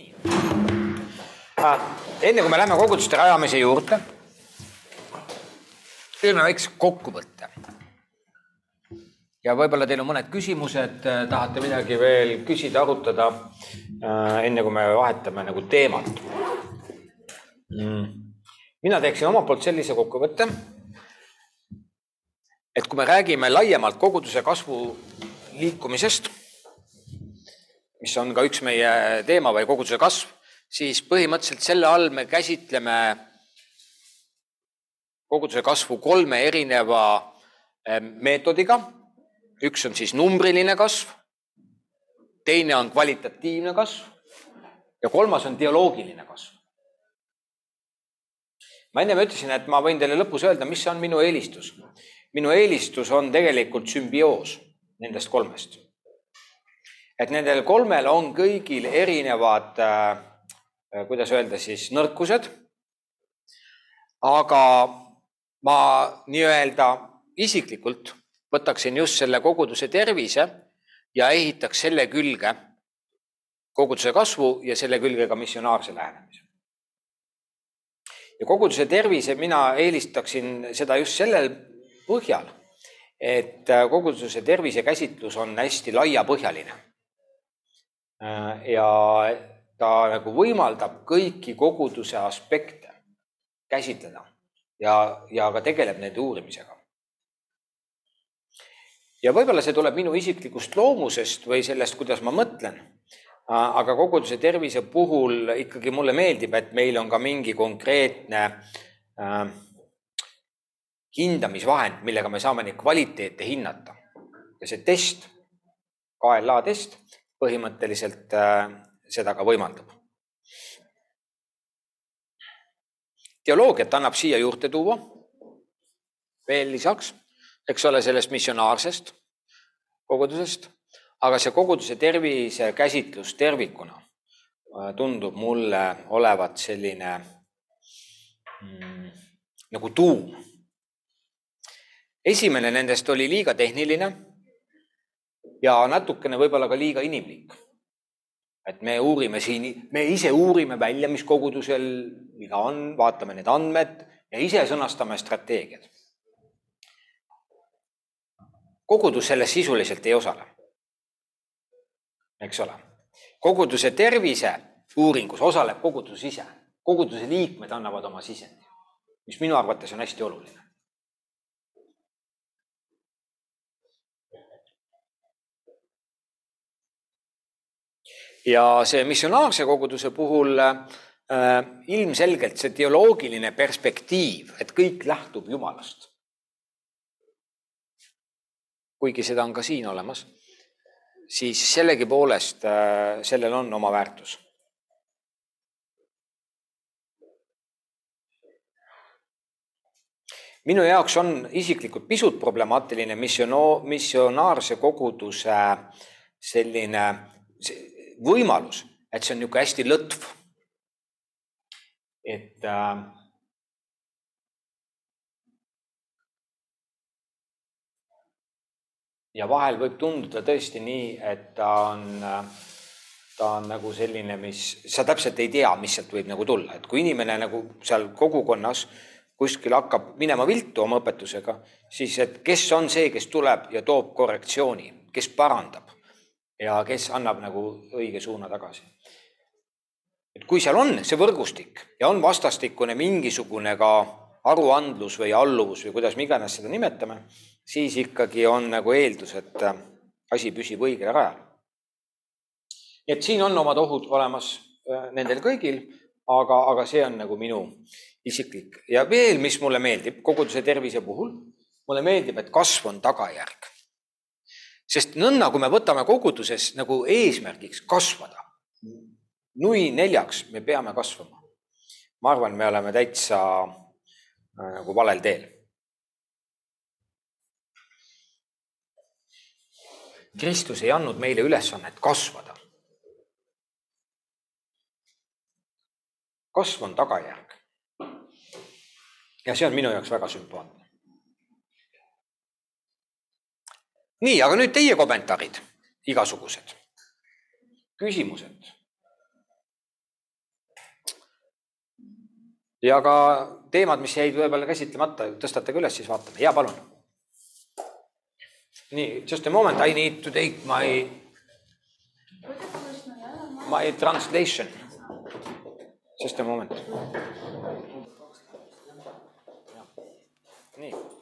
nii. enne kui me läheme koguduste rajamise juurde, teeme väikse kokkuvõtte. ja võib-olla teil on mõned küsimused, tahate midagi veel küsida, arutada, enne kui me vahetame nagu teemat. Mm. mina teeksin omalt poolt sellise kokkuvõtte. et kui me räägime laiemalt koguduse kasvu liikumisest mis on ka üks meie teema või koguduse kasv, siis põhimõtteliselt selle all me käsitleme koguduse kasvu kolme erineva eh, meetodiga. üks on siis numbriline kasv, teine on kvalitatiivne kasv ja kolmas on teoloogiline kasv. ma ennem ütlesin, et ma võin teile lõpus öelda, mis on minu eelistus. minu eelistus on tegelikult sümbioos nendest kolmest et nendel kolmel on kõigil erinevad äh,, kuidas öelda siis, nõrkused. aga ma nii-öelda isiklikult võtaksin just selle koguduse tervise ja ehitaks selle külge koguduse kasvu ja selle külge ka missionaarse lähenemise. ja koguduse tervise mina eelistaksin seda just sellel põhjal, et koguduse tervise käsitlus on hästi laiapõhjaline Äh, ja ta nagu võimaldab kõiki koguduse aspekte käsitleda ja, ja ka tegeleb nende uurimisega. ja võib-olla see tuleb minu isiklikust loomusest või sellest, kuidas ma mõtlen. Äh, aga koguduse tervise puhul ikkagi mulle meeldib, et meil on ka mingi konkreetne äh, hindamisvahend, millega me saame neid kvaliteete hinnata. ja see test, KLA test põhimõtteliselt äh, seda ka võimaldab. teoloogiat annab siia juurde tuua veel lisaks, eks ole, sellest missionaarsest kogudusest, aga see koguduse tervise käsitlus tervikuna äh, tundub mulle olevat selline mm, nagu tuum. esimene nendest oli liiga tehniline ja natukene võib-olla ka liiga inimlik. et me uurime siin, me ise uurime välja, mis kogudusel viga on, vaatame need andmed ja ise sõnastame strateegiad. kogudus selles sisuliselt ei osale. eks ole, koguduse tervise uuringus osaleb kogudus ise, koguduse liikmed annavad oma sisendi, mis minu arvates on hästi oluline. Ja see missionaarse koguduse puhul äh, ilmselgelt see teoloogiline perspektiiv, et kõik lähtub Jumalast. kuigi seda on ka siin olemas, siis sellegipoolest äh, sellel on oma väärtus minu jaoks on isiklikult pisut problemaatiline missiono-, missionaarse koguduse selline võimalus, et see on niisugune hästi lõtv. et äh, ja vahel võib tunduda tõesti nii, et ta on, ta on nagu selline, mis, sa täpselt ei tea, mis sealt võib nagu tulla, et kui inimene nagu seal kogukonnas kuskil hakkab minema viltu oma õpetusega, siis et kes on see, kes tuleb ja toob korrektsiooni, kes parandab ja kes annab nagu õige suuna tagasi. et kui seal on see võrgustik ja on vastastikune mingisugune ka aruandlus või alluvus või kuidas me iganes seda nimetame, siis ikkagi on nagu eeldus, et asi püsib õigel rajal. nii et siin on omad ohud olemas äh, nendel kõigil, aga, aga see on nagu minu isiklik ja veel, mis mulle meeldib koguduse tervise puhul, mulle meeldib, et kasv on tagajärg sest nõnda, kui me võtame koguduses nagu eesmärgiks kasvada, nui neljaks me peame kasvama. ma arvan, me oleme täitsa äh, nagu valel teel. Kristus ei andnud meile ülesannet kasvada. kasv on tagajärg. ja see on minu jaoks väga sümpaatne. nii, aga nüüd teie kommentaarid, igasugused, küsimused. ja ka teemad, mis jäid võib-olla käsitlemata, tõstate ka üles, siis vaatame ja palun. nii, just a moment, I need to take my, my translation. Just a moment. nii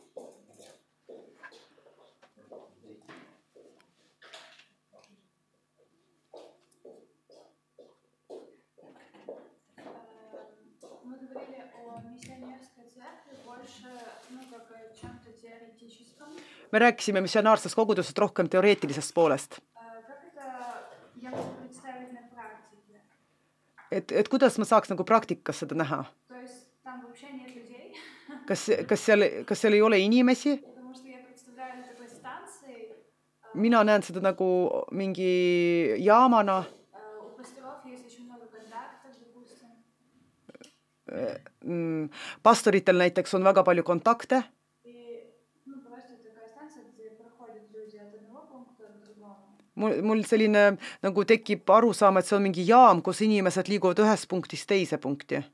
me rääkisime missionaarsest kogudusest rohkem teoreetilisest poolest. et, et kuidas ma saaks nagu praktikas seda näha? kas, kas seal, kas seal ei ole inimesi? mina näen seda nagu mingi jaamana mm, pastoritel näiteks on väga palju kontakte. mul, mul selline nagu tekib arusaam, et see on mingi jaam, kus inimesed liiguvad ühest punktist teise punkti.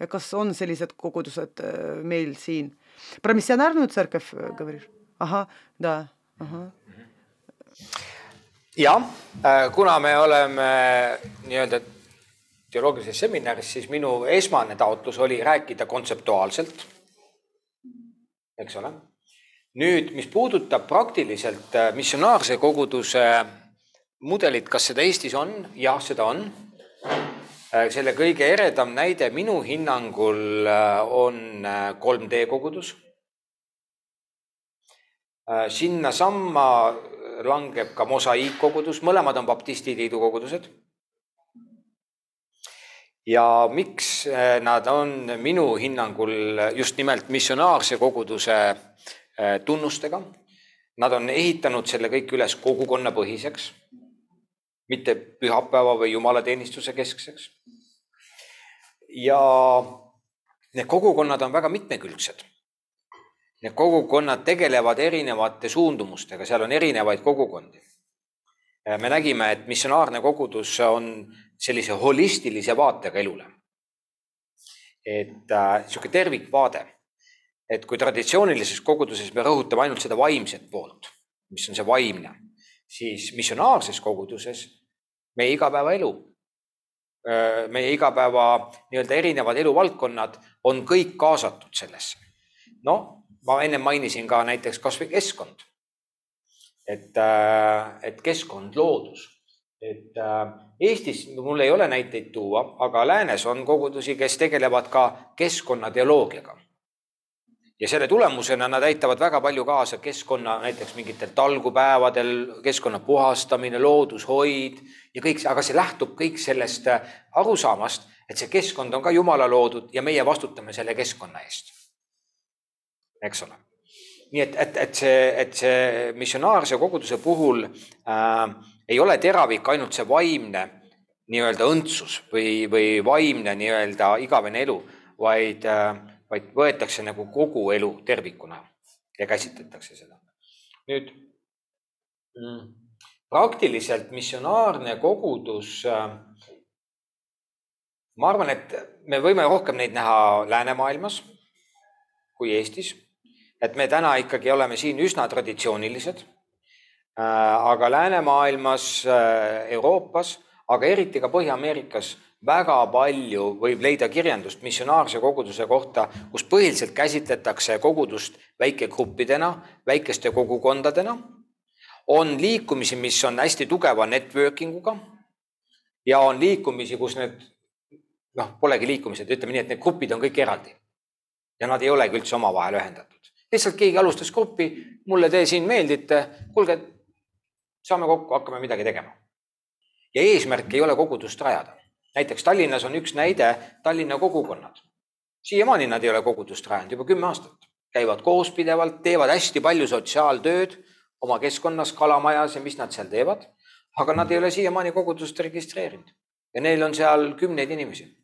ja kas on sellised kogudused äh, meil siin? ahah, da, ahah jah, äh, kuna me oleme äh, nii-öelda teoloogilises seminaris, siis minu esmane taotlus oli rääkida kontseptuaalselt, eks ole nüüd, mis puudutab praktiliselt äh, missionaarse koguduse mudelit, kas seda Eestis on? jah, seda on. Äh, selle kõige eredam näide minu hinnangul äh, on 3D kogudus. sinnasamma langeb ka mosaiikkogudus, mõlemad on baptisti liidu kogudused. Ja miks nad on minu hinnangul just nimelt missionaarse koguduse Äh, tunnustega. Nad on ehitanud selle kõik üles kogukonnapõhiseks, mitte pühapäeva või jumalateenistuse keskseks. ja need kogukonnad on väga mitmekülgsed. Need kogukonnad tegelevad erinevate suundumustega, seal on erinevaid kogukondi. Äh, me nägime, et missionaarne kogudus on sellise holistilise vaatega elule. et äh, niisugune tervikvaade et kui traditsioonilises koguduses me rõhutame ainult seda vaimset poolt, mis on see vaimne, siis missionaarses koguduses meie igapäevaelu, meie igapäeva nii-öelda erinevad eluvaldkonnad on kõik kaasatud sellesse. noh, ma ennem mainisin ka näiteks kasvõi keskkond. et, et keskkond, loodus, et Eestis mul ei ole näiteid tuua, aga läänes on kogudusi, kes tegelevad ka keskkonnateoloogiaga ja selle tulemusena nad aitavad väga palju kaasa keskkonna, näiteks mingitel talgupäevadel, keskkonna puhastamine, loodushoid ja kõik see, aga see lähtub kõik sellest äh, arusaamast, et see keskkond on ka jumala loodud ja meie vastutame selle keskkonna eest. eks ole. nii et, et, et see, et see missionaarse koguduse puhul äh, ei ole teravik ainult see vaimne nii-öelda õndsus või, või vaimne nii-öelda igavene elu, vaid vaid võetakse nagu kogu elu tervikuna ja käsitletakse seda. nüüd mm, praktiliselt missionaarne kogudus. Ma arvan, et me võime rohkem neid näha läänemaailmas kui Eestis. et me täna ikkagi oleme siin üsna traditsioonilised. Äh, aga läänemaailmas, äh, Euroopas, aga eriti ka Põhja-Ameerikas väga palju võib leida kirjandust missionaarse koguduse kohta, kus põhiliselt käsitletakse kogudust väikegruppidena, väikeste kogukondadena. on liikumisi, mis on hästi tugeva networking uga ja on liikumisi, kus need noh, polegi liikumised, ütleme nii, et need grupid on kõik eraldi. ja nad ei olegi üldse omavahel ühendatud. lihtsalt keegi alustas gruppi, mulle te siin meeldite, kuulge, saame kokku, hakkame midagi tegema. ja eesmärk ei ole kogudust rajada näiteks Tallinnas on üks näide Tallinna kogukonnad. siiamaani nad ei ole kogudust rajanud, juba kümme aastat. käivad koos pidevalt, teevad hästi palju sotsiaaltööd oma keskkonnas, kalamajas ja mis nad seal teevad. aga nad ei ole siiamaani kogudust registreerinud ja neil on seal kümneid inimesi.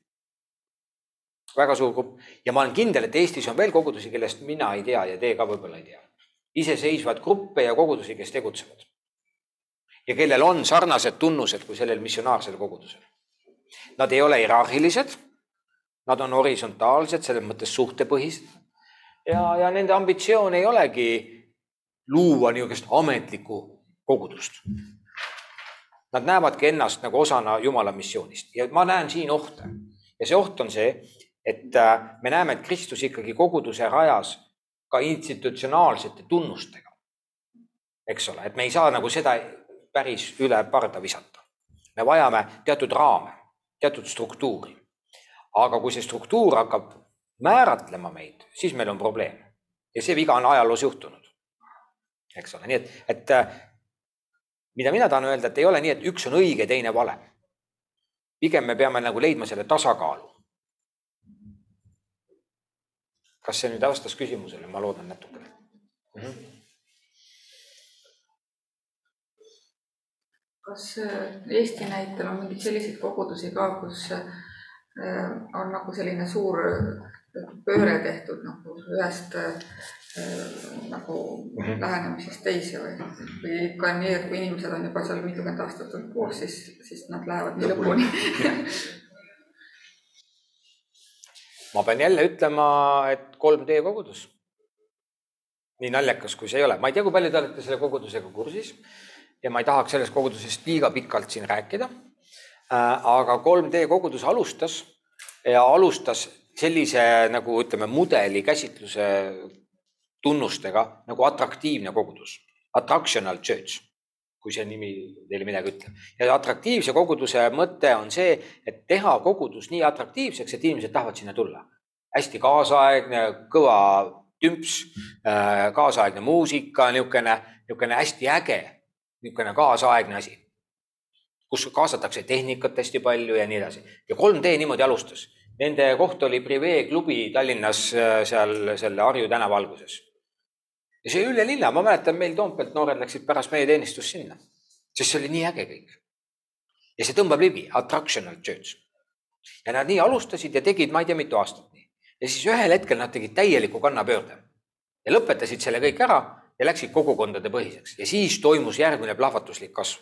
väga suur grupp ja ma olen kindel, et Eestis on veel kogudusi, kellest mina ei tea ja teie ka võib-olla ei tea. iseseisvad gruppe ja kogudusi, kes tegutsevad. Ja kellel on sarnased tunnused kui sellel missionaarsel kogudusel Nad ei ole hierarhilised. Nad on horisontaalsed, selles mõttes suhtepõhised. ja, ja nende ambitsioon ei olegi luua niisugust ametlikku kogudust. Nad näevadki ennast nagu osana Jumala missioonist ja ma näen siin ohte. ja see oht on see, et äh, me näeme, et Kristus ikkagi koguduse rajas ka institutsionaalsete tunnustega. eks ole, et me ei saa nagu seda päris üle parda visata. me vajame teatud raame, teatud struktuuri. aga kui see struktuur hakkab määratlema meid, siis meil on probleem. ja see viga on ajaloos juhtunud. eks ole, nii et, et mida mina tahan öelda, et ei ole nii, et üks on õige, teine vale. pigem me peame nagu leidma selle tasakaalu. kas see nüüd vastas küsimusele, ma loodan natukene mm. -hmm kas äh, Eesti näitel on mingeid selliseid kogudusi ka, kus äh, on nagu selline suur äh, pööre tehtud nagu ühest nagu -hmm. lähenemisest teise või, või ikka nii, et kui inimesed on juba seal mitukümmend aastat olnud koos, siis, siis nad lähevad nii lõpuni ma pean jälle ütlema, et 3D kogudus. nii naljakas, kui see ei ole, ma ei tea, kui palju te olete selle kogudusega kursis ja ma ei tahaks sellest kogudusest liiga pikalt siin rääkida. Äh, aga 3D kogudus alustas ja alustas sellise nagu ütleme, mudeli käsitluse tunnustega nagu atraktiivne kogudus, attractional church, kui see nimi teile midagi ütleb. ja atraktiivse koguduse mõte on see, et teha kogudus nii atraktiivseks, et inimesed tahavad sinna tulla. hästi kaasaegne, kõva tümps, äh, kaasaegne muusika, niisugune, niisugune hästi äge niisugune kaasaegne asi, kus kaasatakse tehnikat hästi palju ja nii edasi. ja 3D niimoodi alustas. Nende koht oli Prive klubi Tallinnas äh, seal selle Harju tänava alguses. ja see üle linna, ma mäletan, meil Toompealt noored läksid pärast meie teenistust sinna, sest see oli nii äge kõik. ja see tõmbab ligi, attractional church. ja nad nii alustasid ja tegid, ma ei tea, mitu aastat nii. ja siis ühel hetkel nad tegid täieliku kannapöörde ja lõpetasid selle kõik ära ja läksid kogukondade põhiseks ja siis toimus järgmine plahvatuslik kasv.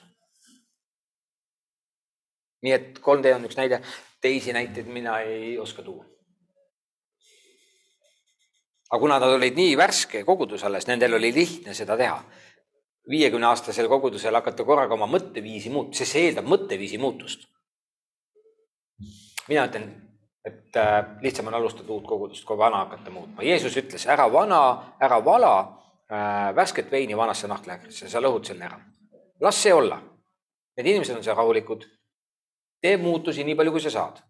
nii et 3D on üks näide, teisi näiteid mina ei oska tuua. aga kuna nad olid nii värske kogudus alles, nendel oli lihtne seda teha. viiekümne aastasel kogudusel hakata korraga oma mõtteviisi muutma, sest see eeldab mõtteviisi muutust. mina ütlen, et äh, lihtsam on alustada uut kogudust, kui vana hakata muutma. Jeesus ütles, ära vana, ära vala äh, värsket veini vanasse nahtlähkrisse, sa lõhud selle ära. las see olla. Need inimesed on seal rahulikud. tee muutusi nii palju, kui sa saad.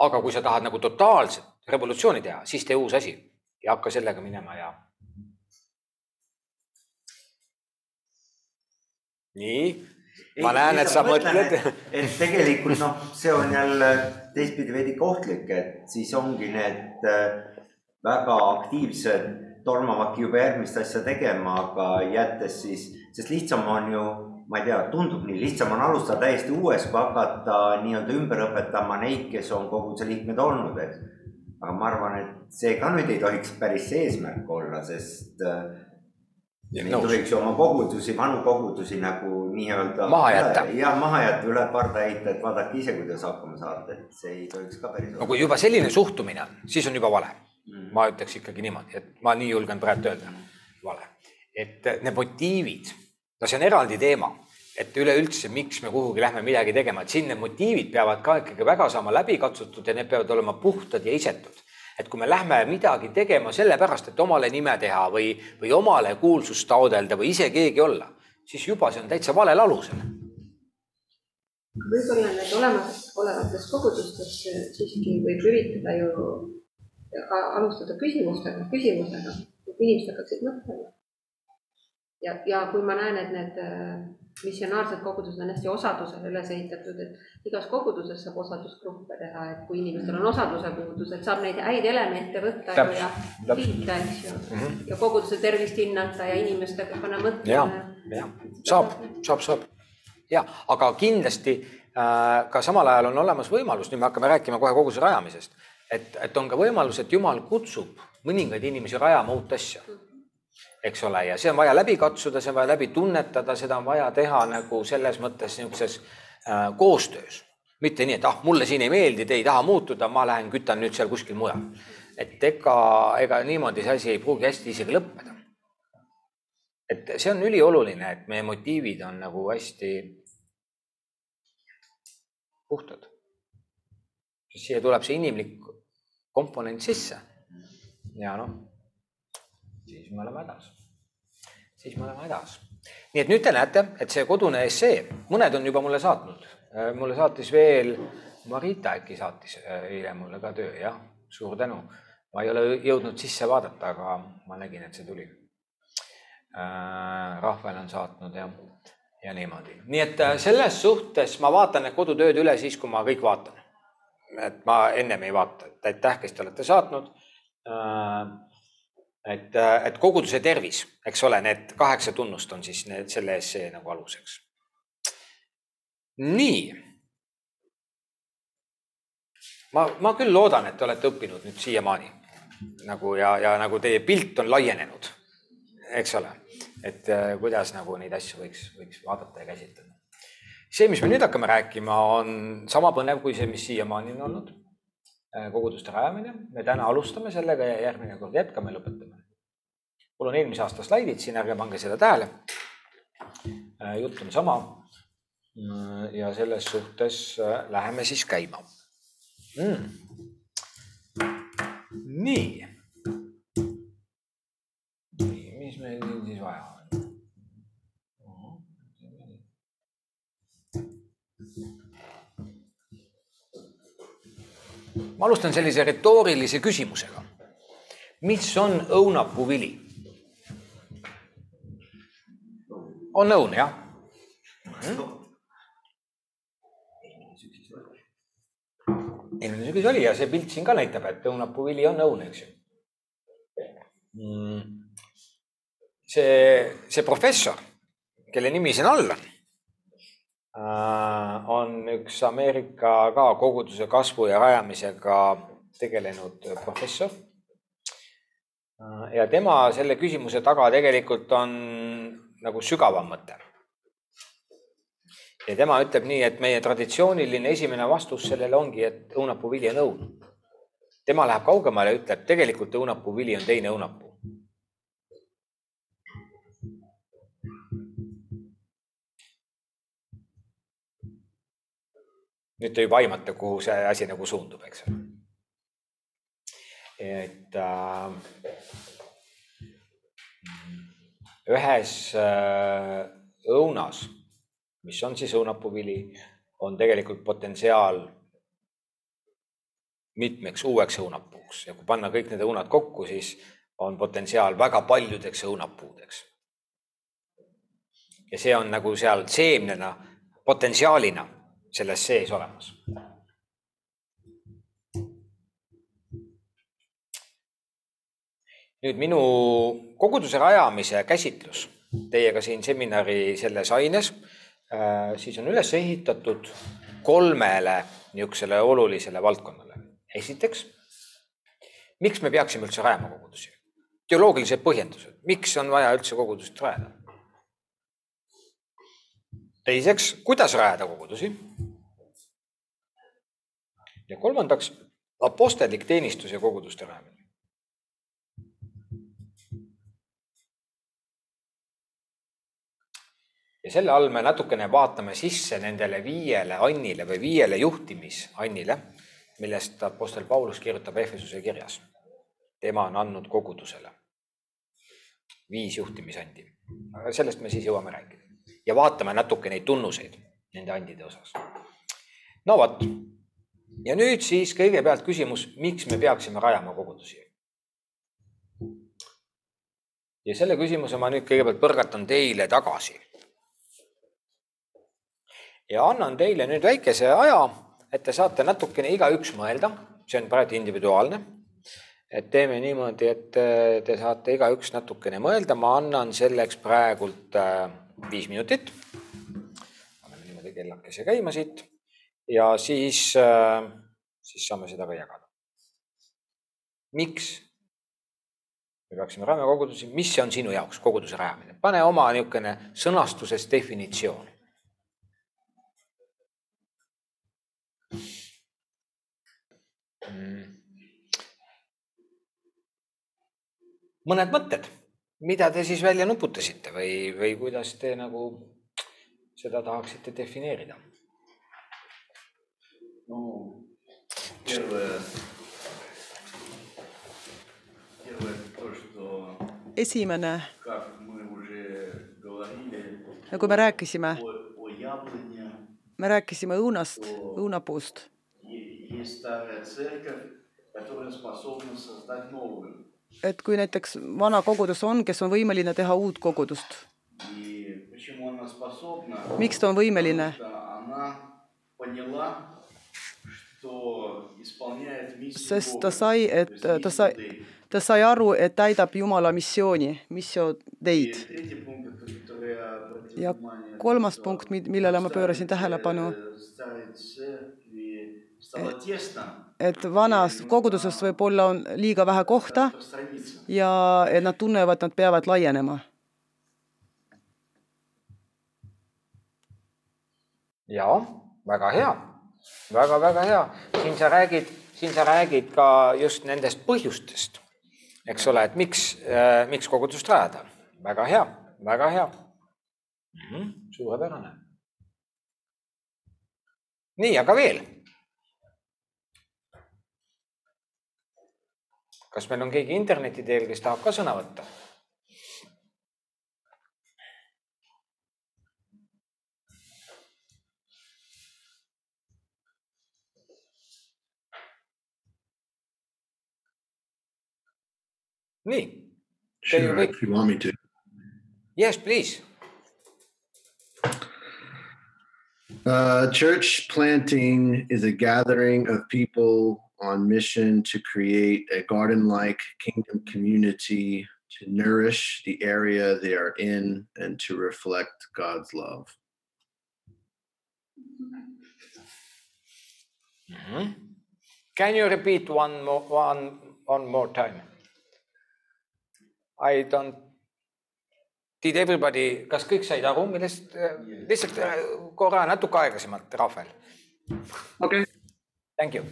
aga kui sa tahad nagu totaalset revolutsiooni teha, siis tee uus asi ja hakka sellega minema ja. nii, ma näen, et sa mõtled. et tegelikult noh, see on jälle teistpidi veidi ohtlik, et siis ongi need äh, väga aktiivsed tormavadki juba järgmist asja tegema, aga jättes siis, sest lihtsam on ju, ma ei tea, tundub nii, lihtsam on alustada täiesti uues, kui hakata nii-öelda ümber õpetama neid, kes on koguduse liikmed olnud, eks. aga ma arvan, et see ka nüüd ei tohiks päris see eesmärk olla, sest äh, me ei tohiks ju oma kogudusi, vanu kogudusi nagu nii-öelda. maha jätta. ja maha jätta, üle parda heita, et vaadake ise, kuidas hakkama saate, et see ei tohiks ka päris. no kui juba selline suhtumine siis on juba vale. Ma ütleks ikkagi niimoodi, et ma nii julgen praegu öelda, vale. et need motiivid, no see on eraldi teema, et üleüldse, miks me kuhugi lähme midagi tegema, et siin need motiivid peavad ka ikkagi väga saama läbi katsutud ja need peavad olema puhtad ja isetud. et kui me lähme midagi tegema sellepärast, et omale nime teha või, või omale kuulsust taodelda või ise keegi olla, siis juba see on täitsa valel alusel võib-olla need olemasolevates kogudustes siiski võib üritada ju alustada küsimustega, küsimusega, et inimesed hakkaksid mõtlema. ja, ja kui ma näen, et need äh, missionaarsed kogudused on hästi osadusele üles ehitatud, et igas koguduses saab osadusgruppe teha, et kui inimestel on osaduse puudus, et saab neid häid elemente võtta Täpselt, ja kiita, eks ju mm. -hmm. ja koguduse tervist hinnata ja inimestega panna mõtlema. ja, ja saab, saab, saab ja, aga kindlasti äh, ka samal ajal on olemas võimalus, nüüd me hakkame rääkima kohe koguduse rajamisest et, et on ka võimalus, et Jumal kutsub mõningaid inimesi rajama uut asja. eks ole, ja see on vaja läbi katsuda, see on vaja läbi tunnetada, seda on vaja teha nagu selles mõttes niisuguses äh, koostöös. mitte nii, et ah, mulle siin ei meeldi, te ei taha muutuda, ma lähen kütan nüüd seal kuskil mujal. et ega, ega niimoodi see asi ei pruugi hästi isegi lõppeda. et see on ülioluline, et meie motiivid on nagu hästi puhtad. siia tuleb see inimlik komponent sisse. ja noh, siis me oleme hädas. siis me oleme hädas. nii et nüüd te näete, et see kodune essee, mõned on juba mulle saatnud Äh, mulle saatis veel, Marita äkki saatis äh, eile mulle ka töö, jah, suur tänu. ma ei ole jõudnud sisse vaadata, aga ma nägin, et see tuli. Äh, Rahvel on saatnud ja, ja niimoodi. nii et selles suhtes ma vaatan need kodutööd üle siis, kui ma kõik vaatan. Et ma ennem ei vaata, et aitäh, kes te olete saatnud et, et koguduse tervis, eks ole, need kaheksa tunnust on siis need selle essee nagu aluseks nii. ma, ma küll loodan, et te olete õppinud nüüd siiamaani nagu ja, ja nagu teie pilt on laienenud, eks ole, et äh, kuidas nagu neid asju võiks, võiks vaadata ja käsitleda. See, mis me nüüd hakkame rääkima, on sama põnev kui see, mis siiamaani on olnud. Äh, koguduste rajamine, me täna alustame sellega ja järgmine kord jätkame, lõpetame. mul on eelmise aasta slaidid siin, ärge pange seda tähele. Äh, jutt on sama Äh, ja selles suhtes äh, läheme siis käima mm.. nii, ma alustan sellise retoorilise küsimusega. mis on õunapuvili? on õun, jah mm.? eelmine sügis oli ja see pilt siin ka näitab, et õunapuvili on õun, eks ju mm.. see, see professor, kelle nimi siin all on, on üks Ameerika ka koguduse kasvu ja rajamisega tegelenud professor. Äh, ja tema selle küsimuse taga tegelikult on nagu sügavam mõte ja tema ütleb nii, et meie traditsiooniline esimene vastus sellele ongi, et õunapuuvili on õun. tema läheb kaugemale ja ütleb, tegelikult õunapuuvili on teine õunapuu. Nüüd te juba aimate, kuhu see asi nagu suundub, eks ole. et äh, ühes äh, õunas mis on siis õunapuvili, on tegelikult potentsiaal mitmeks uueks õunapuuks ja kui panna kõik need õunad kokku, siis on potentsiaal väga paljudeks õunapuudeks. ja see on nagu seal seemnena, potentsiaalina selles sees olemas. nüüd minu koguduse rajamise käsitlus teiega siin seminari selles aines Äh, siis on üles ehitatud kolmele niisugusele olulisele valdkonnale. esiteks, miks me peaksime üldse rajama kogudusi? teoloogilised põhjendused, miks on vaja üldse kogudust rajada? Teiseks, kuidas rajada kogudusi? ja kolmandaks, apostellik teenistus ja koguduste rajamine. ja selle all me natukene vaatame sisse nendele viiele annile või viiele juhtimisannile, millest Apostel Paulus kirjutab Ehvesuse kirjas. tema on andnud kogudusele viis juhtimisandi. sellest me siis jõuame rääkida ja vaatame natuke neid tunnuseid nende andide osas. no vot, ja nüüd siis kõigepealt küsimus, miks me peaksime rajama kogudusi? ja selle küsimuse ma nüüd kõigepealt põrgatan teile tagasi ja annan teile nüüd väikese aja, et te saate natukene igaüks mõelda, see on praegu individuaalne. et teeme niimoodi, et te saate igaüks natukene mõelda, ma annan selleks praegult äh, viis minutit. paneme niimoodi kellakese käima siit ja siis, äh, siis saame seda ka jagada. miks me peaksime rajama kogudusi, mis see on sinu jaoks, koguduse rajamine, pane oma niisugune sõnastuses definitsioon. Mm. mõned mõtted mida te siis välja nuputasite või, või kuidas te nagu seda tahaksite defineerida? Ну, первое, первое то, что, esimene, как мы уже говорили, nagu me rääkisime, о, о яблоне, me rääkisime õunast, õunapuust, et kui näiteks vana kogudus on, kes on võimeline teha uut kogudust. miks ta on võimeline? sest ta sai, et ta sai, ta sai aru, et täidab Jumala missiooni, missio teid. ja kolmas punkt, millele ma pöörasin tähelepanu Äh, et vanas koguduses võib-olla on liiga vähe kohta ja et nad tunnevad, nad peavad laienema. ja väga hea. Väga,, väga-väga hea, siin sa räägid, siin sa räägid ka just nendest põhjustest, eks ole, et miks, äh, miks kogudust rajada, väga hea, väga hea. Mm -hmm.. suurepärane. nii, aga veel. Kas meil on keegi interneti teel, kes tahab ka sõna võtta? nii. Sure, if you want me to. Yes, please. Uh, church planting is a gathering of people on mission to create a garden like kingdom community to nourish the area they are in and to reflect God's love. Mm-hmm. Can you repeat one more, one, one more time? I don't. Did everybody, kas kõik said aru, millest, lihtsalt äh, korra natuke aeglasemalt, Rahvel. Okay. Thank you.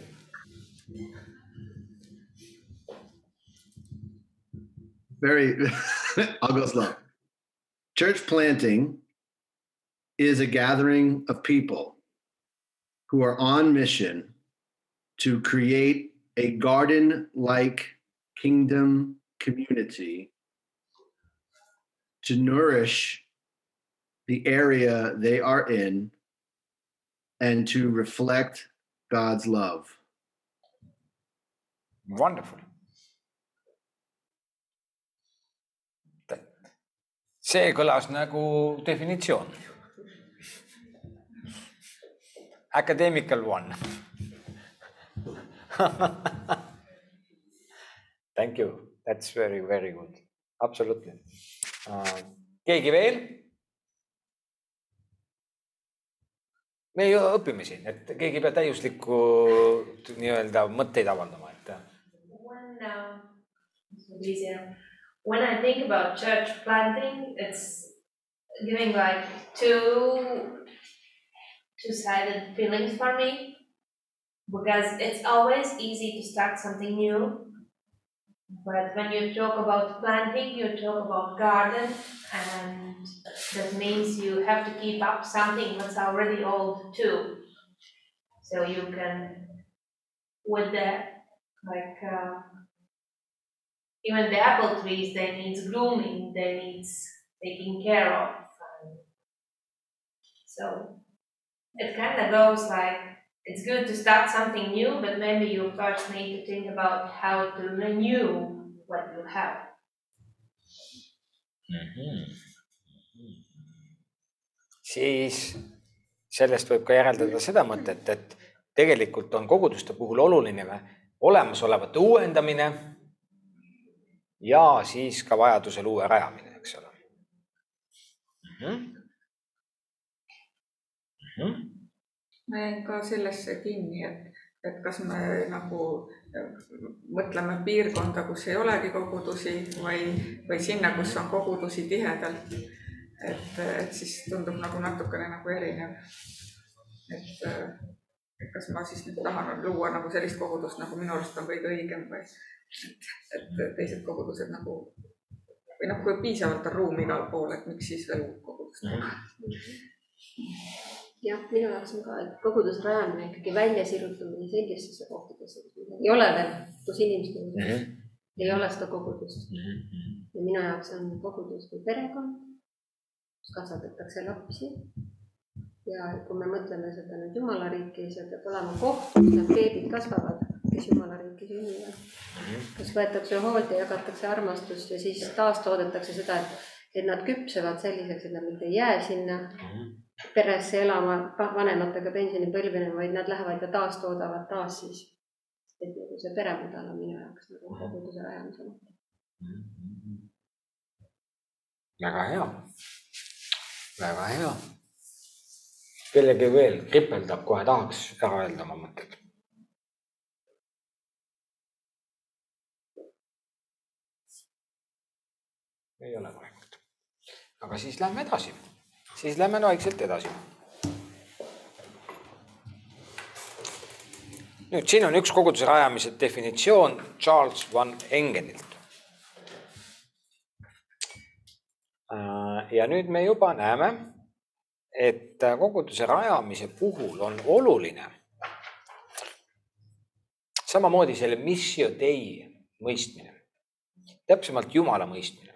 Very, I'll go slow. Church planting is a gathering of people who are on mission to create a garden like kingdom community to nourish the area they are in and to reflect God's love. Wonderful. see kõlas nagu definitsioon. Academical one Thank you, that's very, very good, absolutely uh,. keegi veel? me ju õpime siin, et keegi ei pea täiuslikku nii-öelda mõtteid avaldama, so easier. When I think about church planting, it's giving like two two-sided feelings for me because it's always easy to start something new. But when you talk about planting, you talk about garden, and that means you have to keep up something that's already old too. So you can, with the like uh, even the apple trees, they need grooming, they need taking care of. And so it kind of goes like it's good to start something new, but maybe you first need to think about how to renew what you have. mm. -hmm. siis sellest võib ka järeldada seda mõtet, et tegelikult on koguduste puhul oluline olemasolevate uuendamine ja siis ka vajadusel uue rajamine, eks ole mm. -hmm. Mm -hmm. ma jäin ka sellesse kinni, et, et kas me nagu mõtleme piirkonda, kus ei olegi kogudusi või, või sinna, kus on kogudusi tihedalt. et, et siis tundub nagu natukene nagu erinev. et, et kas ma siis nüüd tahan luua nagu sellist kogudust, nagu minu arust on kõige õigem või, et teised kogudused nagu või noh, kui piisavalt on ruumi igal pool, et miks siis veel uut kogudust teha jah, minu jaoks on ka, et koguduse rajamine ikkagi väljasirutamine sellistesse kohtadesse, kus ei ole veel, kus inimesed mm -hmm. ei ole seda kogudust mm. -hmm. ja minu jaoks on kogudus kui perekond, kus kasvatatakse lapsi. ja kui me mõtleme seda nüüd Jumala riiki, see peab olema koht, kus need beebid kasvavad, kes Jumala riiki sünnivad. kus võetakse hoolt ja jagatakse armastust ja siis taastoodetakse seda, et, et nad küpsevad selliseks, et nad mitte ei jää sinna peresse elama vanematega pensionipõlvena, vaid nad lähevad ja taastoodavad taas siis. et nagu see peremudel on minu jaoks nagu koguduse rajamise mõte. väga hea, väga hea. kellelgi veel kripeldab, kohe tahaks ära öelda oma mõtted. Ei ole praegu. aga siis lähme edasi siis lähme vaikselt edasi. nüüd siin on üks koguduse rajamise definitsioon Charles Van Engenilt. Äh, ja nüüd me juba näeme, et koguduse rajamise puhul on oluline samamoodi selle missio dei mõistmine, täpsemalt Jumala mõistmine.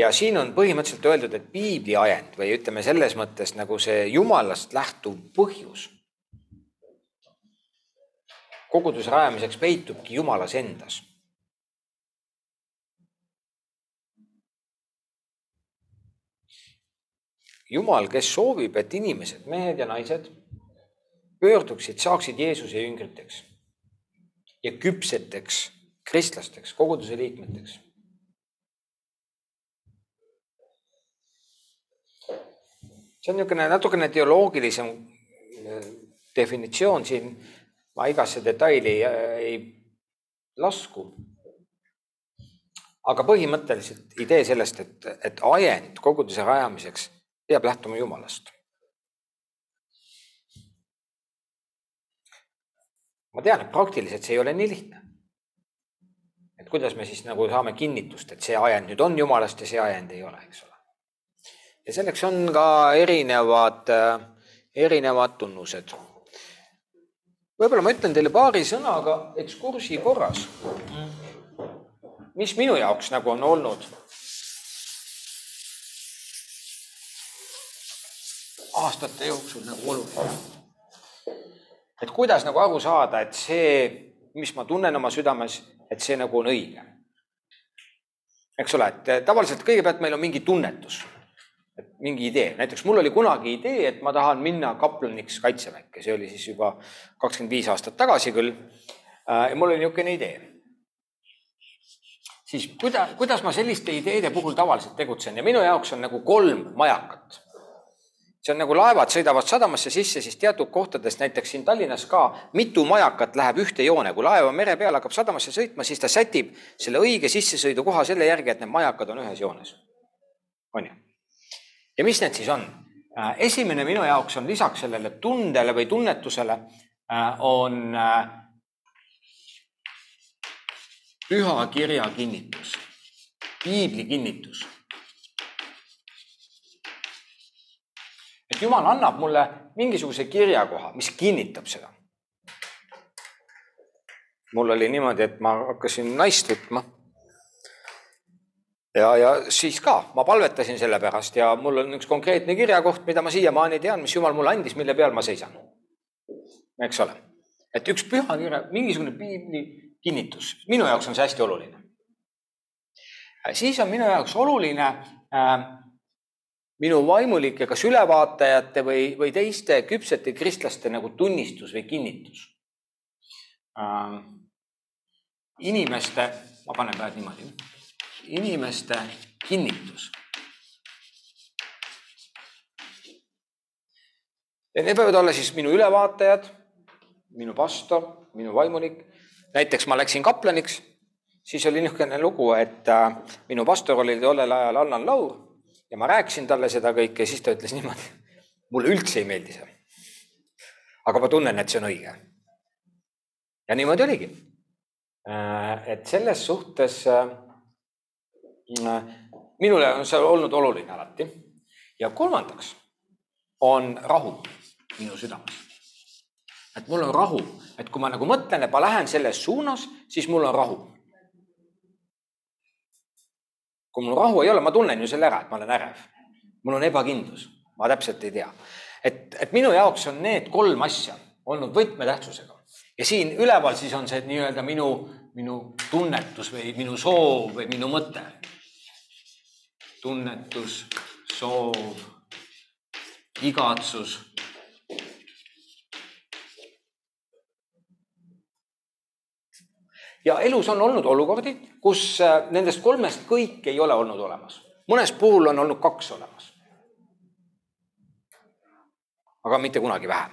Ja siin on põhimõtteliselt öeldud, et piibli ajend või ütleme selles mõttes nagu see jumalast lähtuv põhjus koguduse rajamiseks peitubki jumalas endas. jumal, kes soovib, et inimesed, mehed ja naised pöörduksid, saaksid Jeesuse jüngriteks ja küpseteks kristlasteks, koguduse liikmeteks see on niisugune natukene teoloogilisem äh, definitsioon siin, ma igasse detaili ei, ei lasku. aga põhimõtteliselt idee sellest, et, et ajend koguduse rajamiseks peab lähtuma Jumalast. ma tean, et praktiliselt see ei ole nii lihtne. et kuidas me siis nagu saame kinnitust, et see ajend nüüd on Jumalast ja see ajend ei ole, eks ole ja selleks on ka erinevad, äh, erinevad tunnused. võib-olla ma ütlen teile paari sõnaga ekskursi korras, mis minu jaoks nagu on olnud aastate jooksul nagu oluline. et kuidas nagu aru saada, et see, mis ma tunnen oma südames, et see nagu on õige. eks ole, et tavaliselt kõigepealt meil on mingi tunnetus et mingi idee, näiteks mul oli kunagi idee, et ma tahan minna kaplaniks kaitseväkke, see oli siis juba kakskümmend viis aastat tagasi küll. Äh, ja mul oli niisugune idee. siis kuida-, kuidas ma selliste ideede puhul tavaliselt tegutsen ja minu jaoks on nagu kolm majakat. see on nagu laevad sõidavad sadamasse sisse, siis teatud kohtades, näiteks siin Tallinnas ka, mitu majakat läheb ühte joone, kui laev on mere peal, hakkab sadamasse sõitma, siis ta sätib selle õige sissesõidukoha selle järgi, et need majakad on ühes joones. on ju? Ja mis need siis on? Äh, esimene minu jaoks on lisaks sellele tundele või tunnetusele äh, on äh, püha kirja kinnitus, piibli kinnitus. et Jumal annab mulle mingisuguse kirjakoha, mis kinnitab seda. mul oli niimoodi, et ma hakkasin naist võtma ja, ja siis ka ma palvetasin selle pärast ja mul on üks konkreetne kirjakoht, mida ma siiamaani tean, mis jumal mulle andis, mille peal ma seisan. eks ole, et üks püha kirja, mingisugune piibli kinnitus, minu jaoks on see hästi oluline. siis on minu jaoks oluline äh, minu vaimulike, kas ülevaatajate või, või teiste küpsete kristlaste nagu tunnistus või kinnitus äh,. inimeste, ma panen käed niimoodi inimeste kinnitus. ja need võivad olla siis minu ülevaatajad, minu pastor, minu vaimulik. näiteks ma läksin kaplaniks, siis oli niisugune lugu, et äh, minu pastor oli tollel ajal Allan Laur ja ma rääkisin talle seda kõike ja siis ta ütles niimoodi, mulle üldse ei meeldi see. aga ma tunnen, et see on õige. ja niimoodi oligi. et selles suhtes minule on see olnud oluline alati. ja kolmandaks on rahu minu südames. et mul on rahu, et kui ma nagu mõtlen, et ma lähen selles suunas, siis mul on rahu. kui mul rahu ei ole, ma tunnen ju selle ära, et ma olen ärev. mul on ebakindlus, ma täpselt ei tea. et, et minu jaoks on need kolm asja olnud võtmetähtsusega ja siin üleval siis on see nii-öelda minu, minu tunnetus või minu soov või minu mõte. Tunnetus, soov, igatsus ja elus on olnud olukordi, kus äh, nendest kolmest kõik ei ole olnud olemas. mõnes puhul on olnud kaks olemas. aga mitte kunagi vähem.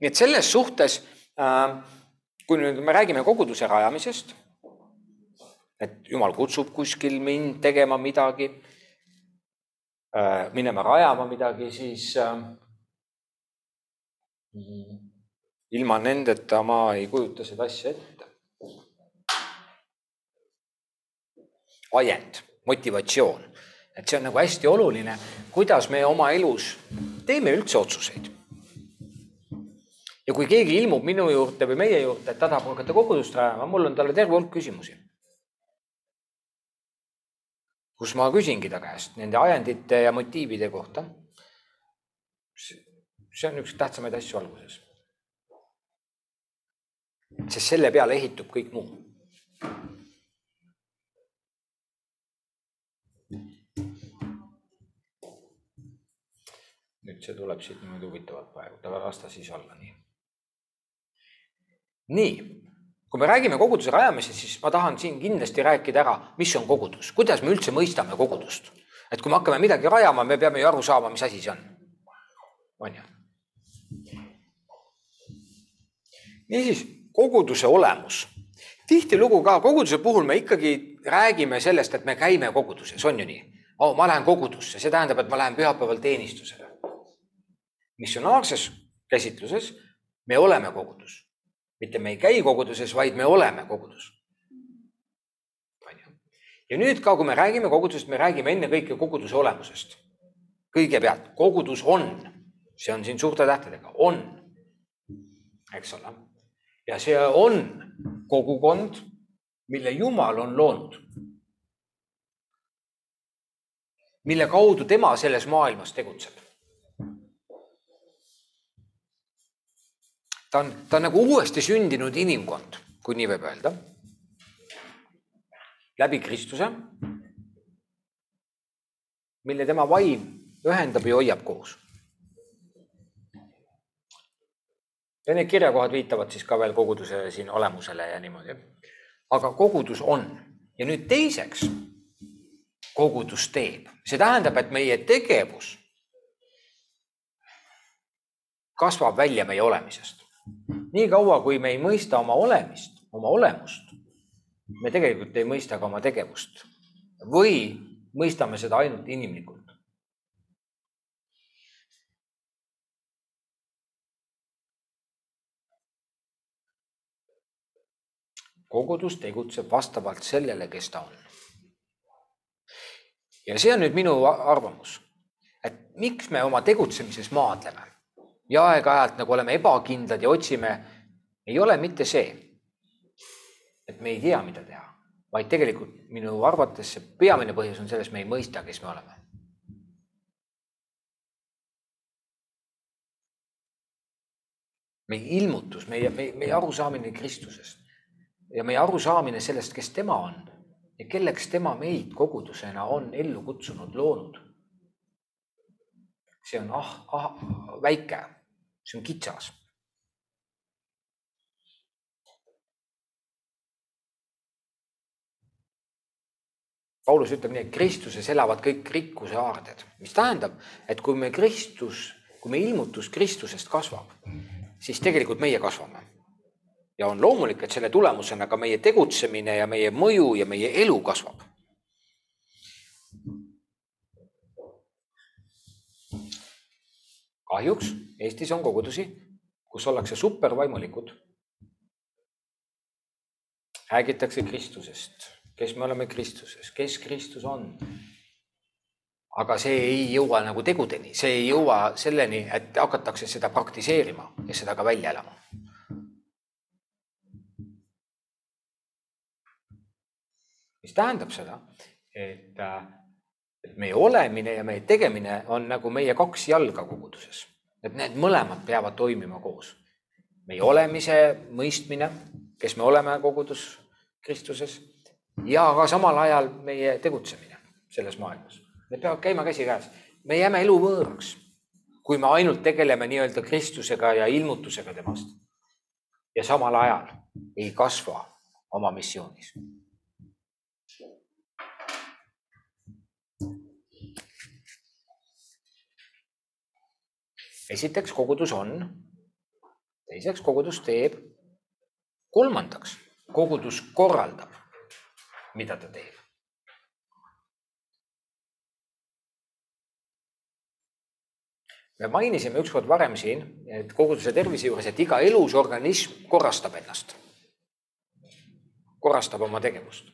nii et selles suhtes, äh, kui nüüd me räägime koguduse rajamisest, et jumal kutsub kuskil mind tegema midagi, minema rajama midagi, siis ilma nendeta ma ei kujuta seda asja ette ajend, motivatsioon. et see on nagu hästi oluline, kuidas me oma elus teeme üldse otsuseid. ja kui keegi ilmub minu juurde või meie juurde, et ta tahab hakata kogudust rajama, mul on talle terve hulk küsimusi. Kus ma küsingi ta käest nende ajendite ja motiivide kohta. see on üks tähtsamaid asju alguses. sest selle peale ehitub kõik muu nüüd see tuleb siit niimoodi huvitavalt praegu, aga las ta siis olla nii. nii, kui me räägime koguduse rajamisest, siis ma tahan siin kindlasti rääkida ära, mis on kogudus, kuidas me üldse mõistame kogudust. et kui me hakkame midagi rajama, me peame ju aru saama, mis asi see on. on ju? niisiis, koguduse olemus. tihtilugu ka koguduse puhul me ikkagi räägime sellest, et me käime koguduses, on ju nii? oh, ma lähen kogudusse, see tähendab, et ma lähen pühapäeval teenistusele missionaarses käsitluses me oleme kogudus. Mitte me ei käi koguduses, vaid me oleme kogudus. ja nüüd ka, kui me räägime kogudusest, me räägime ennekõike koguduse olemusest. kõigepealt, kogudus on, see on siin suurte tähtedega, on, eks ole. ja see on kogukond, mille Jumal on loonud. mille kaudu tema selles maailmas tegutseb ta on, ta on nagu uuesti sündinud inimkond, kui nii võib öelda. läbi Kristuse, mille tema vaim ühendab ja hoiab koos. ja need kirjakohad viitavad siis ka veel koguduse siin olemusele ja niimoodi. aga kogudus on ja nüüd teiseks, kogudus teeb, see tähendab, et meie tegevus kasvab välja meie olemisest niikaua, kui me ei mõista oma olemist, oma olemust, me tegelikult ei mõista ka oma tegevust või mõistame seda ainult inimlikult. kogudus tegutseb vastavalt sellele, kes ta on. ja see on nüüd minu arvamus, et miks me oma tegutsemises maadleme ja aeg-ajalt nagu oleme ebakindlad ja otsime, ei ole mitte see, et me ei tea, mida teha, vaid tegelikult minu arvates see peamine põhjus on selles, me ei mõista, kes me oleme. meie ilmutus, meie, meie, meie arusaamine Kristusest ja meie arusaamine sellest, kes tema on ja kelleks tema meid kogudusena on ellu kutsunud, loonud see on ah, ah, väike, see on kitsas. Paulus ütleb nii, et Kristuses elavad kõik rikkuse aarded, mis tähendab, et kui me Kristus, kui me ilmutus Kristusest kasvab, siis tegelikult meie kasvame. ja on loomulik, et selle tulemusena ka meie tegutsemine ja meie mõju ja meie elu kasvab kahjuks Eestis on kogudusi, kus ollakse supervaimulikud. räägitakse Kristusest, kes me oleme Kristuses, kes Kristus on. aga see ei jõua nagu tegudeni, see ei jõua selleni, et hakatakse seda praktiseerima ja seda ka välja elama. mis tähendab seda, et, et meie olemine ja meie tegemine on nagu meie kaks jalga koguduses, et need mõlemad peavad toimima koos. meie olemise mõistmine, kes me oleme kogudus Kristuses ja ka samal ajal meie tegutsemine selles maailmas. Need peavad käima käsikäes. me jääme elu võõraks, kui me ainult tegeleme nii-öelda Kristusega ja ilmutusega temast. ja samal ajal ei kasva oma missioonis. Esiteks, kogudus on. teiseks, kogudus teeb. kolmandaks kogudus korraldab, mida ta teeb. me mainisime ükskord varem siin, et koguduse tervise juures, et iga elus organism korrastab ennast, korrastab oma tegevust.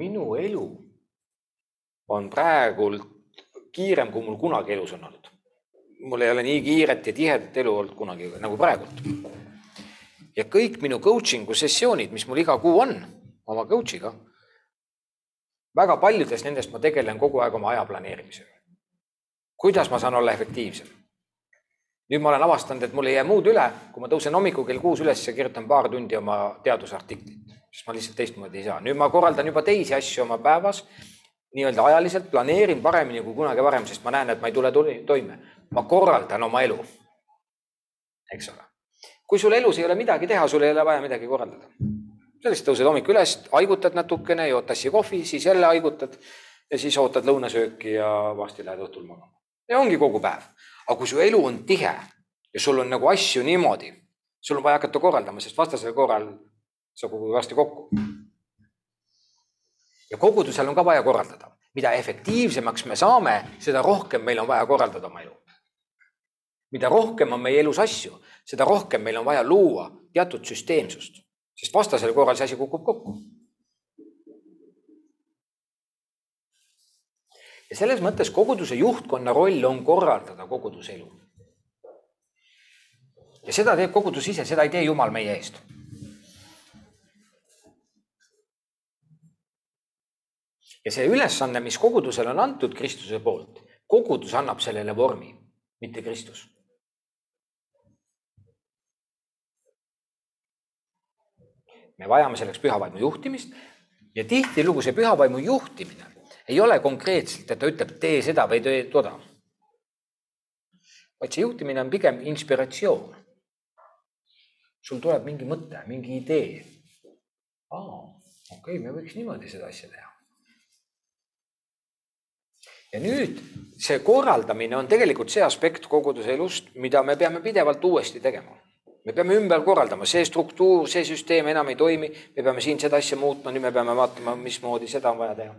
minu elu on praegult kiirem, kui mul kunagi elus on olnud mul ei ole nii kiiret ja tihedat elu olnud kunagi nagu praegult. ja kõik minu coaching'u sessioonid, mis mul iga kuu on oma coach'iga, väga paljudes nendest ma tegelen kogu aeg oma aja planeerimisega. kuidas ma saan olla efektiivsem? nüüd ma olen avastanud, et mul ei jää muud üle, kui ma tõusen hommikul kell kuus üles ja kirjutan paar tundi oma teadusartiklit, sest ma lihtsalt teistmoodi ei saa. nüüd ma korraldan juba teisi asju oma päevas nii-öelda ajaliselt planeerin paremini kui kunagi varem, sest ma näen, et ma ei tule toime ma korraldan oma elu. eks ole. kui sul elus ei ole midagi teha, sul ei ole vaja midagi korraldada. lihtsalt tõused hommikul üles, haigutad natukene, jood tassi kohvi, siis jälle haigutad ja siis ootad lõunasööki ja varsti lähed õhtul magama. ja ongi kogu päev. aga kui su elu on tihe ja sul on nagu asju niimoodi, sul on vaja hakata korraldama, sest vastasel korral sa kogud varsti kokku. Ja kogudusel on ka vaja korraldada. mida efektiivsemaks me saame, seda rohkem meil on vaja korraldada oma elu mida rohkem on meie elus asju, seda rohkem meil on vaja luua teatud süsteemsust, sest vastasel korral see asi kukub kokku. ja selles mõttes koguduse juhtkonna roll on korraldada koguduse elu. ja seda teeb kogudus ise, seda ei tee Jumal meie eest. Ja see ülesanne, mis kogudusele on antud Kristuse poolt, kogudus annab sellele vormi, mitte Kristus me vajame selleks pühavaimu juhtimist ja tihtilugu see pühavaimu juhtimine ei ole konkreetselt, et ta ütleb, tee seda või tee toda. vaid see juhtimine on pigem inspiratsioon. sul tuleb mingi mõte, mingi idee. aa, okei okay,, me võiks niimoodi seda asja teha. Ja nüüd see korraldamine on tegelikult see aspekt koguduse elust, mida me peame pidevalt uuesti tegema me peame ümber korraldama, see struktuur, see süsteem enam ei toimi, me peame siin seda asja muutma, nüüd me peame vaatama, mismoodi seda on vaja teha.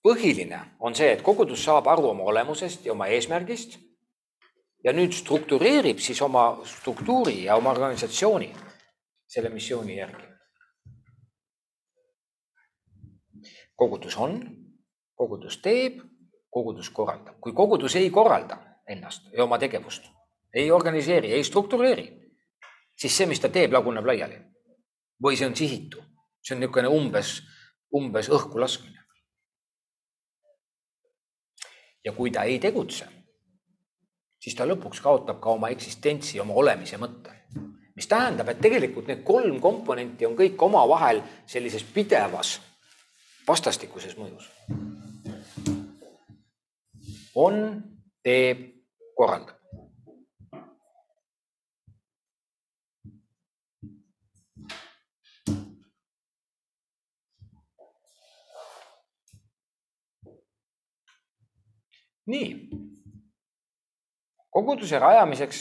põhiline on see, et kogudus saab aru oma olemusest ja oma eesmärgist ja nüüd struktureerib siis oma struktuuri ja oma organisatsiooni selle missiooni järgi. kogudus on, kogudus teeb, kogudus korraldab. kui kogudus ei korralda ennast ja oma tegevust ei organiseeri, ei struktureeri, siis see, mis ta teeb, laguneb laiali. või see on sihitu, see on niisugune umbes, umbes õhku laskmine. ja kui ta ei tegutse, siis ta lõpuks kaotab ka oma eksistentsi, oma olemise mõtte. mis tähendab, et tegelikult need kolm komponenti on kõik omavahel sellises pidevas vastastikuses mõjus. On, teeb, korraldab. nii. koguduse rajamiseks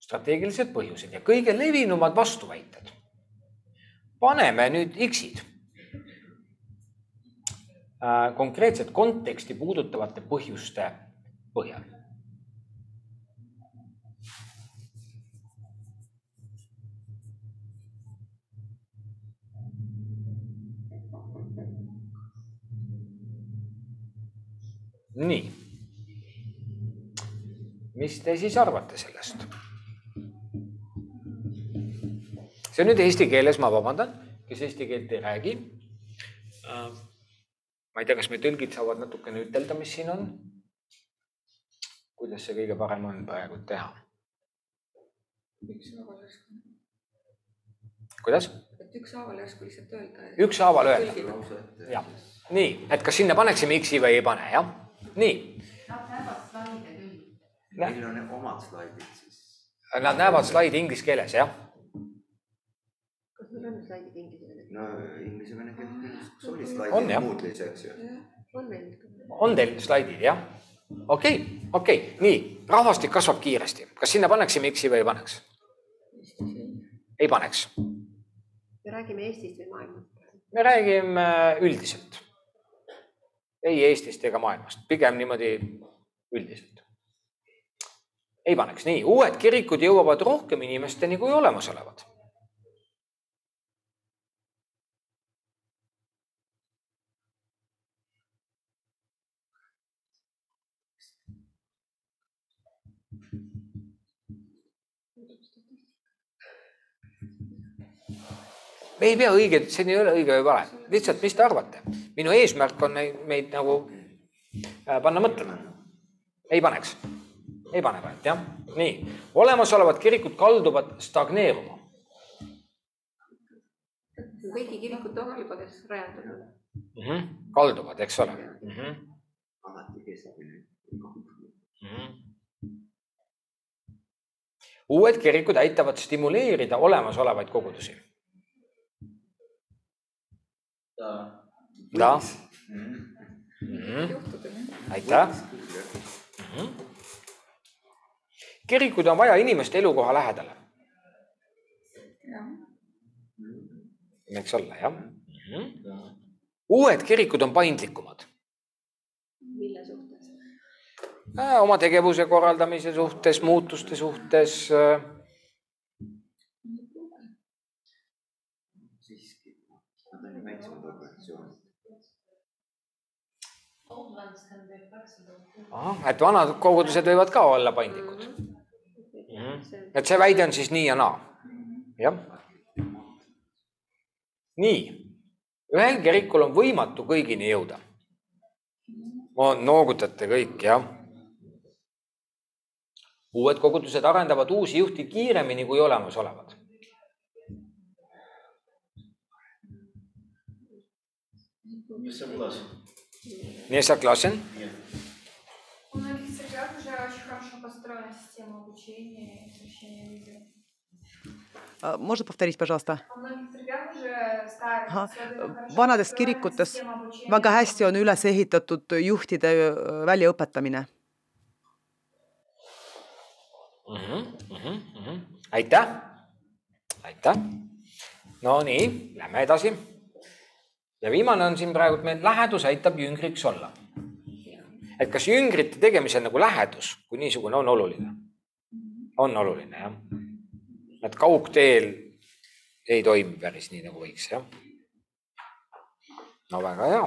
strateegilised põhjused ja kõige levinumad vastuväited. paneme nüüd X-id Äh, konkreetset konteksti puudutavate põhjuste põhjal. nii. mis te siis arvate sellest? see on nüüd eesti keeles, ma vabandan, kes eesti keelt ei räägi uh ma ei tea, kas meie tõlgid saavad natukene ütelda, mis siin on. kuidas see kõige parem on praegu teha? kuidas? et ükshaaval järsku lihtsalt öelda. ükshaaval öelda. jah, nii, et kas sinna paneksime X-i või ei pane, jah? nii. Nad näevad slaide küll. Neil on omad slaidid siis. Nad näevad slaidi inglise keeles, jah. kas meil on slaidid inglise keeles? No inglise-vene keeles oli slaidid muudlis, eks ju. on teil slaidid, jah? okei okay,, okei okay., nii, rahvastik kasvab kiiresti, kas sinna paneksime X-i või ei paneks? ei paneks me räägime Eestist või maailmast? me räägime üldiselt. ei Eestist ega maailmast, pigem niimoodi üldiselt. ei paneks, nii, uued kirikud jõuavad rohkem inimesteni kui olemasolevad. Me ei pea õige, see ei ole õige või vale, lihtsalt, mis te arvate? minu eesmärk on meid nagu äh, panna mõtlema. ei paneks, ei pane praegu jah, nii, olemasolevad kirikud kalduvad stagneeruma. kõigi kirikute osalipades rajatud mm. -hmm. kalduvad, eks ole mm. -hmm. alati keskmine mm. -hmm. uued kirikud aitavad stimuleerida olemasolevaid kogudusi Da. Mm -hmm. aitäh. -hmm. kirikud on vaja inimeste elukoha lähedale. võiks olla jah mm. -hmm. uued kirikud on paindlikumad. mille suhtes? Äh, oma tegevuse korraldamise suhtes, muutuste suhtes ahah, et vanad kogudused võivad ka olla paindlikud mm.. et see väide on siis nii ja naa. jah. nii, ühel kirikul on võimatu kõigini jõuda. noogutate kõik, jah. uued kogudused arendavad uusi juhti kiiremini kui olemasolevad. mis see mudas? согласен? Нет. У многих церквях уже очень хорошо построена система обучения и освещения видео. Можно повторить, пожалуйста? Aha, vanades kirikutes väga hästi on üles ehitatud juhtide väljaõpetamine mm. -hmm, mm -hmm. aitäh, aitäh. no nii, lähme edasi. ja viimane on siin praegu meil lähedus aitab jüngriks olla et kas jüngrite tegemisel nagu lähedus kui niisugune on oluline? on oluline jah. et kaugteel ei toimi päris nii, nagu võiks jah. no väga hea